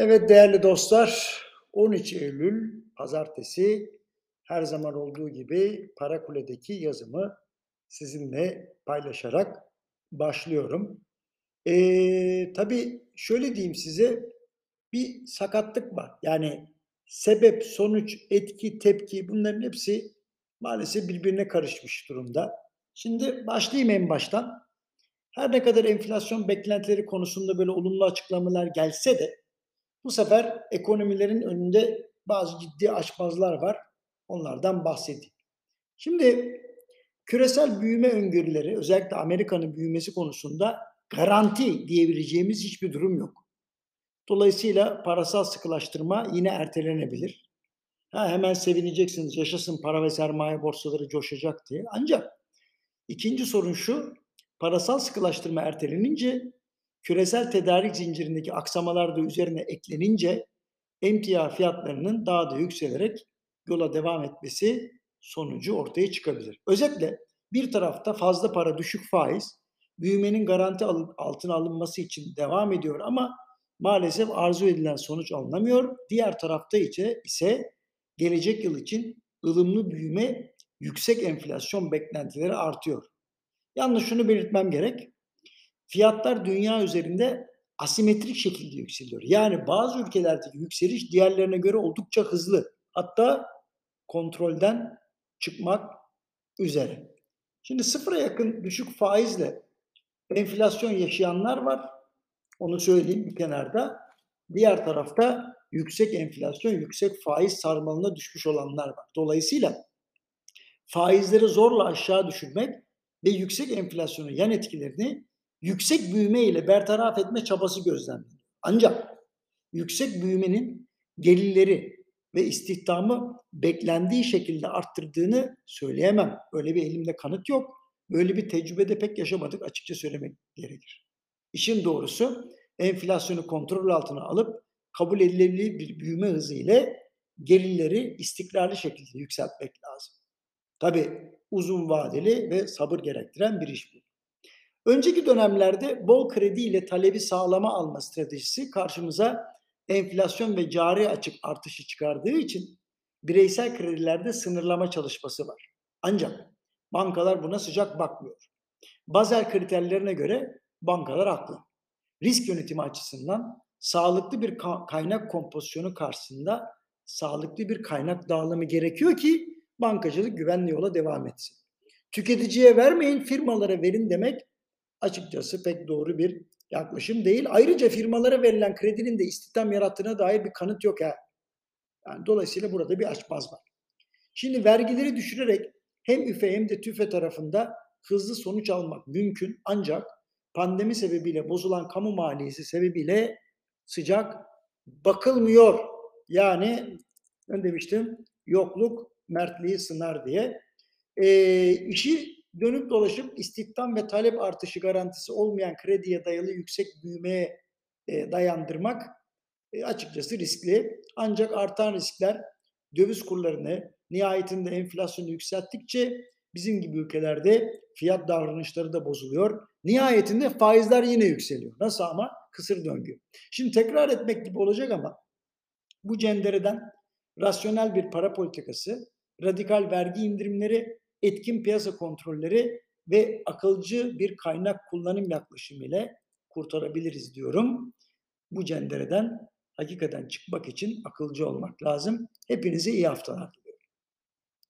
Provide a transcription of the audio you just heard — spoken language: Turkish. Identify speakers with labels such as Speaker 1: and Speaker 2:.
Speaker 1: Evet değerli dostlar, 13 Eylül pazartesi her zaman olduğu gibi Parakule'deki yazımı sizinle paylaşarak başlıyorum. Ee, tabii şöyle diyeyim size, bir sakatlık var. Yani sebep, sonuç, etki, tepki bunların hepsi maalesef birbirine karışmış durumda. Şimdi başlayayım en baştan. Her ne kadar enflasyon beklentileri konusunda böyle olumlu açıklamalar gelse de bu sefer ekonomilerin önünde bazı ciddi açmazlar var. Onlardan bahsedeyim. Şimdi küresel büyüme öngörüleri özellikle Amerika'nın büyümesi konusunda garanti diyebileceğimiz hiçbir durum yok. Dolayısıyla parasal sıkılaştırma yine ertelenebilir. Ha, hemen sevineceksiniz, yaşasın para ve sermaye borsaları coşacak diye. Ancak ikinci sorun şu, parasal sıkılaştırma ertelenince küresel tedarik zincirindeki aksamalar da üzerine eklenince emtia fiyatlarının daha da yükselerek yola devam etmesi sonucu ortaya çıkabilir. Özetle bir tarafta fazla para düşük faiz büyümenin garanti altına alınması için devam ediyor ama maalesef arzu edilen sonuç alınamıyor. Diğer tarafta ise, gelecek yıl için ılımlı büyüme, yüksek enflasyon beklentileri artıyor. Yalnız şunu belirtmem gerek. Fiyatlar dünya üzerinde asimetrik şekilde yükseliyor. Yani bazı ülkelerdeki yükseliş diğerlerine göre oldukça hızlı. Hatta kontrolden çıkmak üzere. Şimdi sıfıra yakın düşük faizle enflasyon yaşayanlar var. Onu söyleyeyim bir kenarda. Diğer tarafta yüksek enflasyon, yüksek faiz sarmalına düşmüş olanlar var. Dolayısıyla faizleri zorla aşağı düşürmek ve yüksek enflasyonun yan etkilerini yüksek büyüme ile bertaraf etme çabası gözlemleniyor. Ancak yüksek büyümenin gelirleri ve istihdamı beklendiği şekilde arttırdığını söyleyemem. Öyle bir elimde kanıt yok. Böyle bir tecrübede pek yaşamadık açıkça söylemek gerekir. İşin doğrusu enflasyonu kontrol altına alıp kabul edilebilir bir büyüme hızı ile gelirleri istikrarlı şekilde yükseltmek lazım. Tabi uzun vadeli ve sabır gerektiren bir iş bu. Önceki dönemlerde bol kredi ile talebi sağlama alma stratejisi karşımıza enflasyon ve cari açık artışı çıkardığı için bireysel kredilerde sınırlama çalışması var. Ancak bankalar buna sıcak bakmıyor. Bazel kriterlerine göre bankalar haklı. Risk yönetimi açısından sağlıklı bir kaynak kompozisyonu karşısında sağlıklı bir kaynak dağılımı gerekiyor ki bankacılık güvenli yola devam etsin. Tüketiciye vermeyin, firmalara verin demek açıkçası pek doğru bir yaklaşım değil. Ayrıca firmalara verilen kredinin de istihdam yarattığına dair bir kanıt yok ha. Yani dolayısıyla burada bir açmaz var. Şimdi vergileri düşürerek hem üfe hem de tüfe tarafında hızlı sonuç almak mümkün ancak pandemi sebebiyle bozulan kamu maliyesi sebebiyle sıcak bakılmıyor. Yani ben demiştim yokluk mertliği sınar diye. E, işi dönüp dolaşıp istihdam ve talep artışı garantisi olmayan krediye dayalı yüksek büyümeye e, dayandırmak e, açıkçası riskli. Ancak artan riskler döviz kurlarını nihayetinde enflasyonu yükselttikçe bizim gibi ülkelerde fiyat davranışları da bozuluyor. Nihayetinde faizler yine yükseliyor. Nasıl ama? Kısır döngü. Şimdi tekrar etmek gibi olacak ama bu cendereden rasyonel bir para politikası, radikal vergi indirimleri etkin piyasa kontrolleri ve akılcı bir kaynak kullanım yaklaşımı ile kurtarabiliriz diyorum. Bu cendereden hakikaten çıkmak için akılcı olmak lazım. Hepinize iyi haftalar.